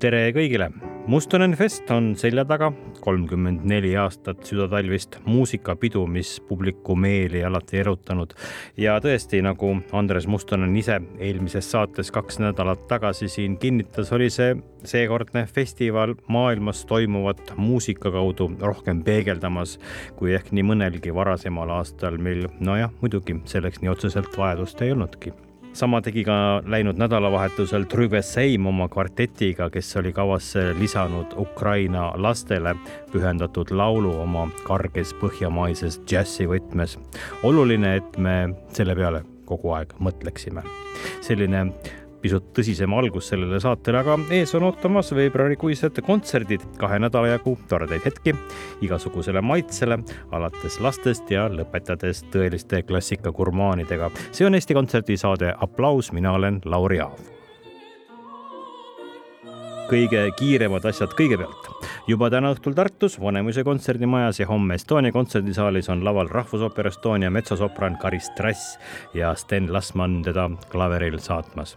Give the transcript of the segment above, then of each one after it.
Tere kõigile, Mustonen Fest on selja taga, kolmkümmend neli aastat südatalvist muusikapidu, mis publiku meeli alati erutanud. ja tõesti, nagu Andres Mustonen ise eelmises saates kaks nädalat tagasi siin kinnitas, oli see seekordne festival maailmas toimuvat muusika kaudu rohkem peegeldamas kui ehk nii mõnelgi varasemal aastal, mil nojah, muidugi selleks nii otseselt vajadust ei olnudki sama tegi ka läinud nädalavahetusel Trüve Seim oma kvartetiga, kes oli kavasse lisanud Ukraina lastele pühendatud laulu oma karges põhjamaises džässivõtmes. oluline, et me selle peale kogu aeg mõtleksime. selline pisut tõsisem algus sellele saatele, aga ees on ootamas veebruarikuised kontserdid, kahe nädala jagu toredaid hetki igasugusele maitsele, alates lastest ja lõpetades tõeliste klassikagurmaanidega. see on Eesti Kontserdi saade Applaus, mina olen Lauri Aav kõige kiiremad asjad kõigepealt. Juba täna õhtul Tartus Vanemuise kontserdimajas ja homme Estonia kontserdisaalis on laval Rahvusooper Estonia metsosopran Karis Trass ja Sten Lasman teda klaveril saatmas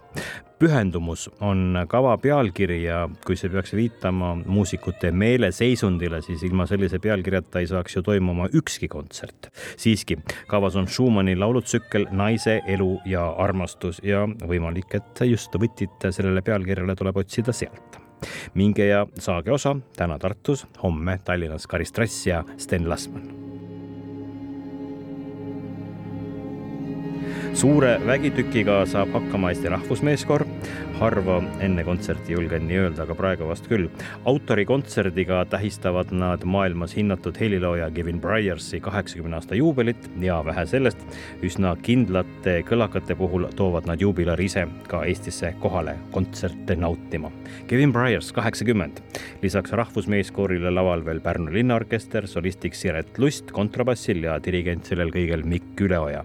pühendumus on kava pealkiri ja kui see peaks viitama muusikute meeleseisundile, siis ilma sellise pealkirjata ei saaks ju toimuma ükski kontsert. siiski, kavas on Schumanni laulutsükkel Naise elu ja armastus ja võimalik, et just võtit sellele pealkirjale tuleb otsida sealt minge ja saage osa täna Tartus, homme Tallinnas Karis Trass ja Sten Lasman. Suure vägitükiga saab hakkama Eesti Rahvusmeeskoor. harva enne kontserti julgen nii öelda, aga praegu vast küll. autorikontserdiga tähistavad nad maailmas hinnatud helilooja Kevin Bryarsi kaheksakümne aasta juubelit ja vähe sellest, üsna kindlate kõlakate puhul toovad nad juubilari ise ka Eestisse kohale kontserte nautima. Kevin Bryars, kaheksakümmend. lisaks Rahvusmeeskoorile laval veel Pärnu linnaorkester, solistiks Siret Lust kontrabassil ja dirigent sellel kõigel Mikk Üleoja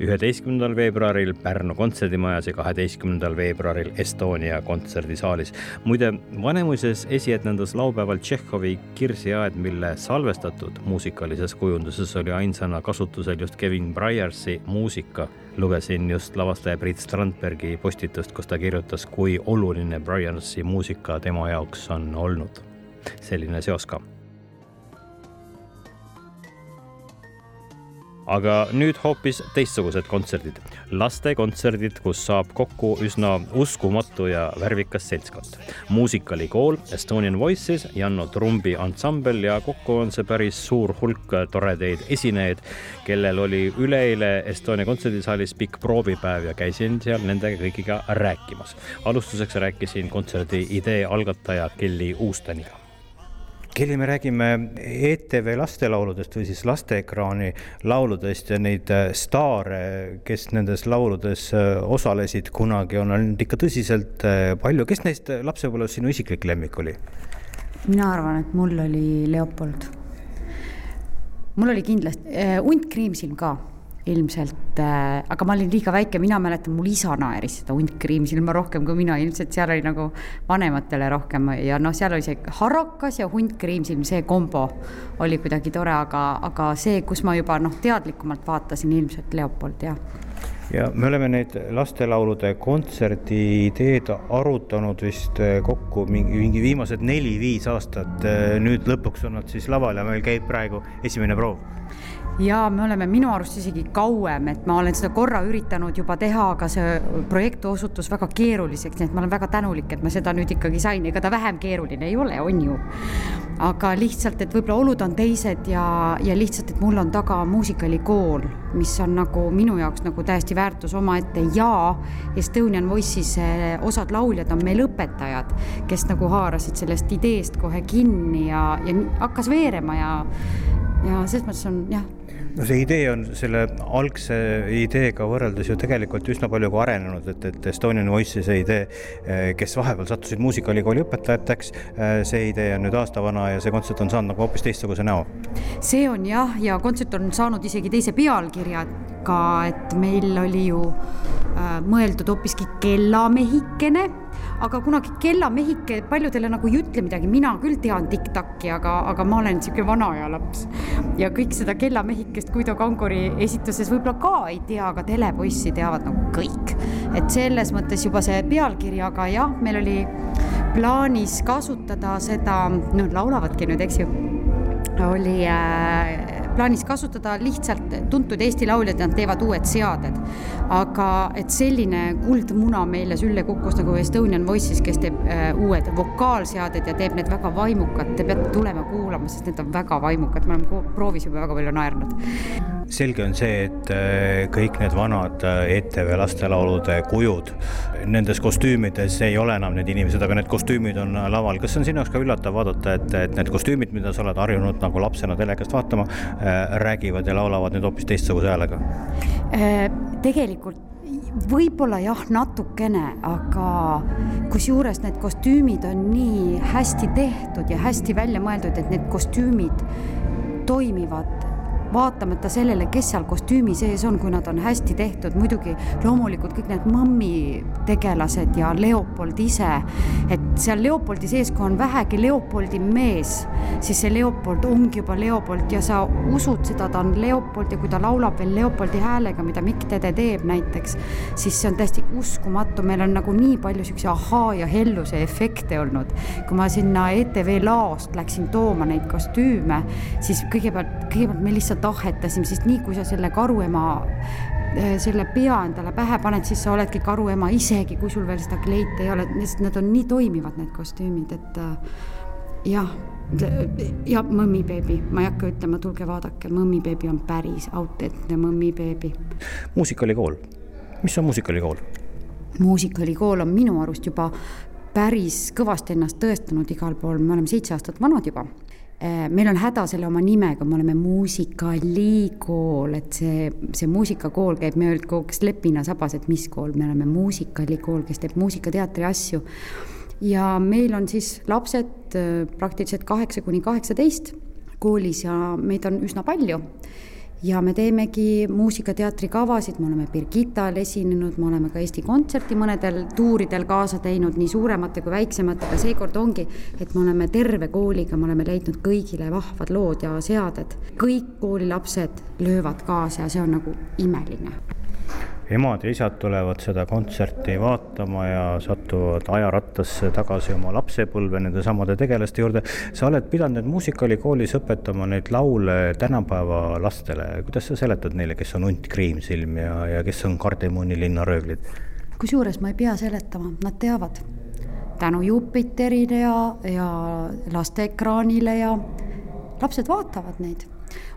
üheteistkümnendal veebruaril Pärnu kontserdimajas ja kaheteistkümnendal veebruaril Estonia kontserdisaalis. muide, Vanemuises esietendas laupäeval Tšehhovi Kirsiaed, mille salvestatud muusikalises kujunduses oli ainsana kasutusel just Kevin Bryarsi muusika. lugesin just lavastaja Priit Strandbergi postitust, kus ta kirjutas, kui oluline Bryarsi muusika tema jaoks on olnud. selline seos ka aga nüüd hoopis teistsugused kontserdid. lastekontserdid, kus saab kokku üsna uskumatu ja värvikas seltskond. muusikalikool, Estonian Voices, Janno Trumbi ansambel ja kokku on see päris suur hulk toredaid esinejaid, kellel oli üleeile Estonia kontserdisaalis pikk proovipäev ja käisin seal nendega kõigiga rääkimas. alustuseks rääkisin kontserdi idee algataja Kelly Uusteniga Kelly, me räägime ETV lastelauludest või siis lasteekraani lauludest ja neid äh, staare, kes nendes lauludes äh, osalesid kunagi, on olnud ikka tõsiselt äh, palju. kes neist lapsepõlves sinu isiklik lemmik oli? mina arvan, et mul oli Leopold. mul oli kindlasti Unt Kriimsilm ka ilmselt äh,, aga ma olin liiga väike, mina mäletan, mul isa naeris seda Hunt Kriimsilma rohkem kui mina, ilmselt seal oli nagu vanematele rohkem ja noh, seal oli see Harakas ja Hunt Kriimsilm, see kombo oli kuidagi tore, aga, aga see, kus ma juba noh, teadlikumalt vaatasin, ilmselt Leopold, jah ja me oleme neid lastelaulude kontserdi ideed arutanud vist äh, kokku mingi, mingi viimased neli-viis aastat. Äh, nüüd lõpuks on nad siis laval ja meil käib praegu esimene proov ja me oleme minu arust isegi kauem, et ma olen seda korra üritanud juba teha, aga see projekt osutus väga keeruliseks, nii et ma olen väga tänulik, et ma seda nüüd ikkagi sain, ega ta vähem keeruline ei ole, on ju. aga lihtsalt, et võib-olla olud on teised ja, ja lihtsalt, et mul on taga muusikalikool, mis on nagu minu jaoks nagu täiesti väärtus omaette ja Estonian Voice'is eh, osad lauljad on meil õpetajad, kes nagu haarasid sellest ideest kohe kinni ja, ja hakkas veerema ja ja selles mõttes on jah, no see idee on selle algse ideega võrreldes ju tegelikult üsna palju ka arenenud, et, et Estonian Voice'i see idee, eh, kes vahepeal sattusid muusikaülikooli õpetajateks, eh, see idee on nüüd aastavana ja see kontsert on saanud nagu hoopis teistsuguse näo. see on jah, ja kontsert on saanud isegi teise pealkirja ka, et meil oli ju äh, mõeldud hoopiski Kellamehikene aga kunagi kellamehike paljudele nagu ei ütle midagi, mina küll tean Tiktakki, aga, aga ma olen niisugune vana aja laps. ja kõik seda kellamehikest Guido Kanguri esituses võib-olla ka ei tea, aga telepoissi teavad nagu kõik. et selles mõttes juba see pealkiri, aga jah, meil oli plaanis kasutada seda, noh, laulavadki nüüd, eks ju, oli äh, plaanis kasutada lihtsalt tuntud Eesti lauljad, nad teevad uued seaded. aga et selline kuldmuna meile sülle kukkus nagu Estonian Voices, kes teeb äh, uued vokaalseaded ja teeb need väga vaimukad, te peate tulema kuulama, sest need on väga vaimukad, me oleme proovis juba väga palju naernud selge on see, et äh, kõik need vanad äh, ETV lastelaulude kujud, nendes kostüümides ei ole enam need inimesed, aga need kostüümid on äh, laval. kas see on sinu jaoks ka üllatav vaadata, et, et need kostüümid, mida sa oled harjunud nagu lapsena telekast vaatama, räägivad ja laulavad nüüd hoopis teistsuguse häälega? tegelikult võib-olla jah, natukene, aga kusjuures need kostüümid on nii hästi tehtud ja hästi välja mõeldud, et need kostüümid toimivad vaatamata sellele, kes seal kostüümi sees on, kui nad on hästi tehtud, muidugi loomulikult kõik need mõmmi tegelased ja Leopold ise, et seal Leopoldi sees, kui on vähegi Leopoldi mees, siis see Leopold ongi juba Leopold ja sa usud seda, ta on Leopold ja kui ta laulab veel Leopoldi häälega, mida Mikk Tede teeb näiteks, siis see on täiesti uskumatu, meil on nagu nii palju siukse ahaa ja helluse efekte olnud. kui ma sinna ETV laost läksin tooma neid kostüüme, siis kõigepealt, kõigepealt me lihtsalt tahetasime, sest nii kui sa selle karuema eh, selle pea endale pähe paned, siis sa oledki karuema, isegi kui sul veel seda kleiti ei ole, sest nad on nii toimivad, need kostüümid, et eh, jah, ja Mõmmibeebi, ma ei hakka ütlema, tulge vaadake, Mõmmibeebi on päris autentne Mõmmibeebi. muusikaülikool, mis on muusikaülikool? muusikaülikool on minu arust juba päris kõvasti ennast tõestanud igal pool, me oleme seitse aastat vanad juba. Äh, meil on häda selle oma nimega, me oleme muusikalikool, et see, see muusikakool käib, me öelnud kogu Lepina sabas, et mis kool, me oleme muusikalikool, kes teeb muusikateatri asju. ja meil on siis lapsed äh, praktiliselt kaheksa kuni kaheksateist koolis ja meid on üsna palju ja me teemegi muusikateatri kavasid, me oleme Birgittal esinenud, me oleme ka Eesti Kontserti mõnedel tuuridel kaasa teinud, nii suuremate kui väiksematega, seekord ongi, et me oleme terve kooliga, me oleme leidnud kõigile vahvad lood ja seaded. kõik koolilapsed löövad kaasa ja see on nagu imeline emad ja isad tulevad seda kontserti vaatama ja satuvad ajarattasse tagasi oma lapsepõlve nende samade tegelaste juurde. sa oled pidanud nüüd muusikaalikoolis õpetama neid laule tänapäeva lastele, kuidas sa seletad neile, kes on Unt Kriimsilm ja, ja kes on Kardemoni linnaröövlid? kusjuures ma ei pea seletama, nad teavad. tänu Jupiterile ja, ja lasteekraanile ja lapsed vaatavad neid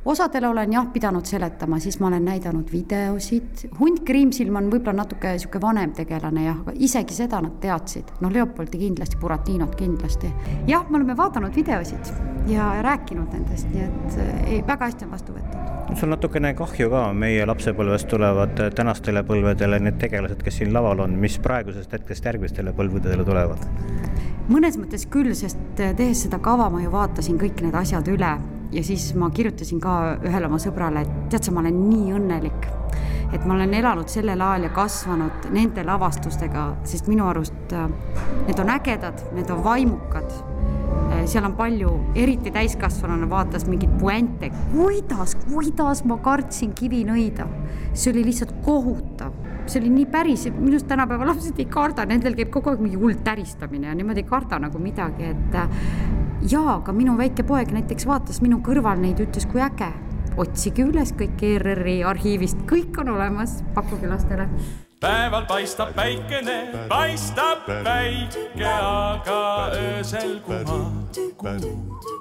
osadele olen jah pidanud seletama, siis ma olen näidanud videosid, hunt Kriimsilm on võib-olla natuke niisugune vanem tegelane jah, aga isegi seda nad teadsid, noh, Leopoldi kindlasti, Buratinot kindlasti. jah, me oleme vaadanud videosid ja rääkinud nendest, nii et ei, väga hästi on vastu võetud. Sul natukene kahju ka, meie lapsepõlvest tulevad tänastele põlvedele need tegelased, kes siin laval on, mis praegusest hetkest järgmistele põlvedele tulevad? mõnes mõttes küll, sest tehes seda kava ma ju vaatasin kõik need asjad üle ja siis ma kirjutasin ka ühele oma sõbrale, et tead sa, ma olen nii õnnelik, et ma olen elanud sellel ajal ja kasvanud nende lavastustega, sest minu arust äh, need on ägedad, need on vaimukad. Äh, seal on palju, eriti täiskasvanuna vaatas mingeid puente, kuidas, kuidas ma kartsin kivinõida. see oli lihtsalt kohutav see oli nii päris, minu arust tänapäeva lapsed ei karda, nendel käib kogu aeg mingi hull täristamine ja niimoodi ei karda nagu midagi, et jaa, aga minu väike poeg näiteks vaatas minu kõrval neid, ütles, kui äge. otsige üles kõik ERR-i arhiivist, kõik on olemas, pakkuge lastele. Päeval paistab päikene, paistab päike, aga öösel kumas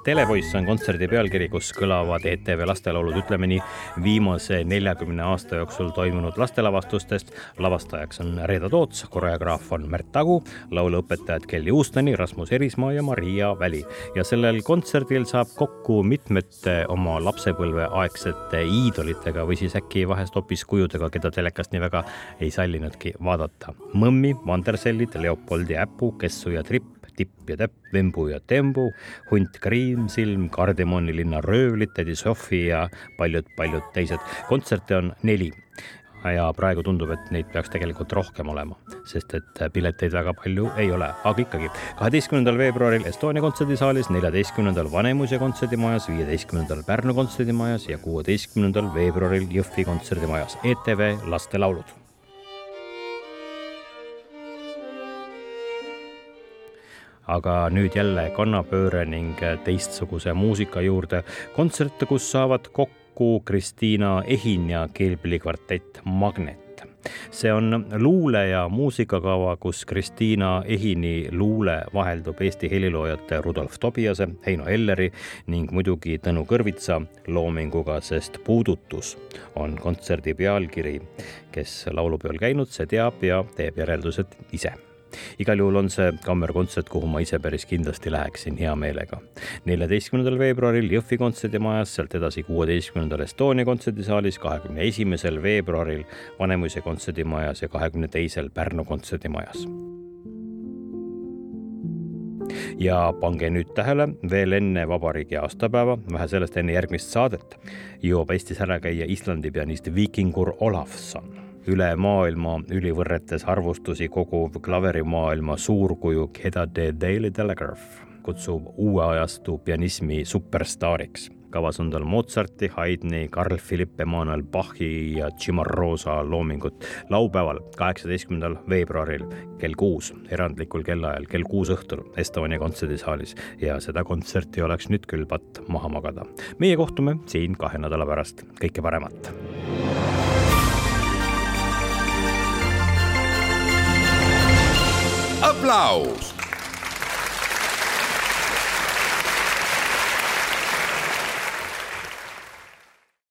telepoiss on kontserdi pealkiri, kus kõlavad ETV lastelaulud, ütleme nii, viimase neljakümne aasta jooksul toimunud lastelavastustest. lavastajaks on Reeda Toots, koreograaf on Märt Tagu, lauluõpetajad Kelly Uustani, Rasmus Erismaa ja Maria Väli. ja sellel kontserdil saab kokku mitmete oma lapsepõlve aegsete iidolitega või siis äkki vahest hoopis kujudega, keda telekast nii väga ei sallinudki vaadata. Mõmmi, Vandersellid, Leopoldi äpu, Kessu ja Tripp, Tipp ja Täpp, Vembu ja Tembu, hunt Kriimsilm, Kardemoni linna röövlid, tädi Sofi ja paljud-paljud teised. kontserte on neli ja praegu tundub, et neid peaks tegelikult rohkem olema, sest et pileteid väga palju ei ole, aga ikkagi. kaheteistkümnendal veebruaril Estonia kontserdisaalis, neljateistkümnendal Vanemuise kontserdimajas, viieteistkümnendal Pärnu kontserdimajas ja kuueteistkümnendal veebruaril Jõhvi kontserdimajas ETV lastelaulud aga nüüd jälle kannapööre ning teistsuguse muusika juurde. kontserte, kus saavad kokku Kristiina Ehin ja keelpillikvartett Magnet see on luule- ja muusikakava, kus Kristiina Ehini luule vaheldub Eesti heliloojate Rudolf Tobiase, Heino Elleri ning muidugi Tõnu Kõrvitsa loominguga, sest puudutus on kontserdi pealkiri. kes laulupeol käinud, see teab ja teeb järeldused ise igal juhul on see kammerkontsert, kuhu ma ise päris kindlasti läheksin hea meelega. neljateistkümnendal veebruaril Jõhvi kontserdimajas, sealt edasi kuueteistkümnendal Estonia kontserdisaalis, kahekümne esimesel veebruaril Vanemuise kontserdimajas ja kahekümne teisel Pärnu kontserdimajas ja pange nüüd tähele, veel enne vabariigi aastapäeva, vähe sellest enne järgmist saadet, jõuab Eestis ära käia Islandi pianist Vikingur Olafsson üle maailma ülivõrretes arvustusi koguv klaverimaailma suurkuju Keda de Daily Telegraph kutsub uue ajastu pianismi superstaariks. kavas on tal Mozarti, Haydni, Carl Philipp Emanuel Bachi ja Cimarosa loomingut laupäeval, kaheksateistkümnendal veebruaril kell kuus, erandlikul kellaajal, kell kuus õhtul Estonia kontserdisaalis ja seda kontserti oleks nüüd küll patt maha magada. meie kohtume siin kahe nädala pärast, kõike paremat aplaus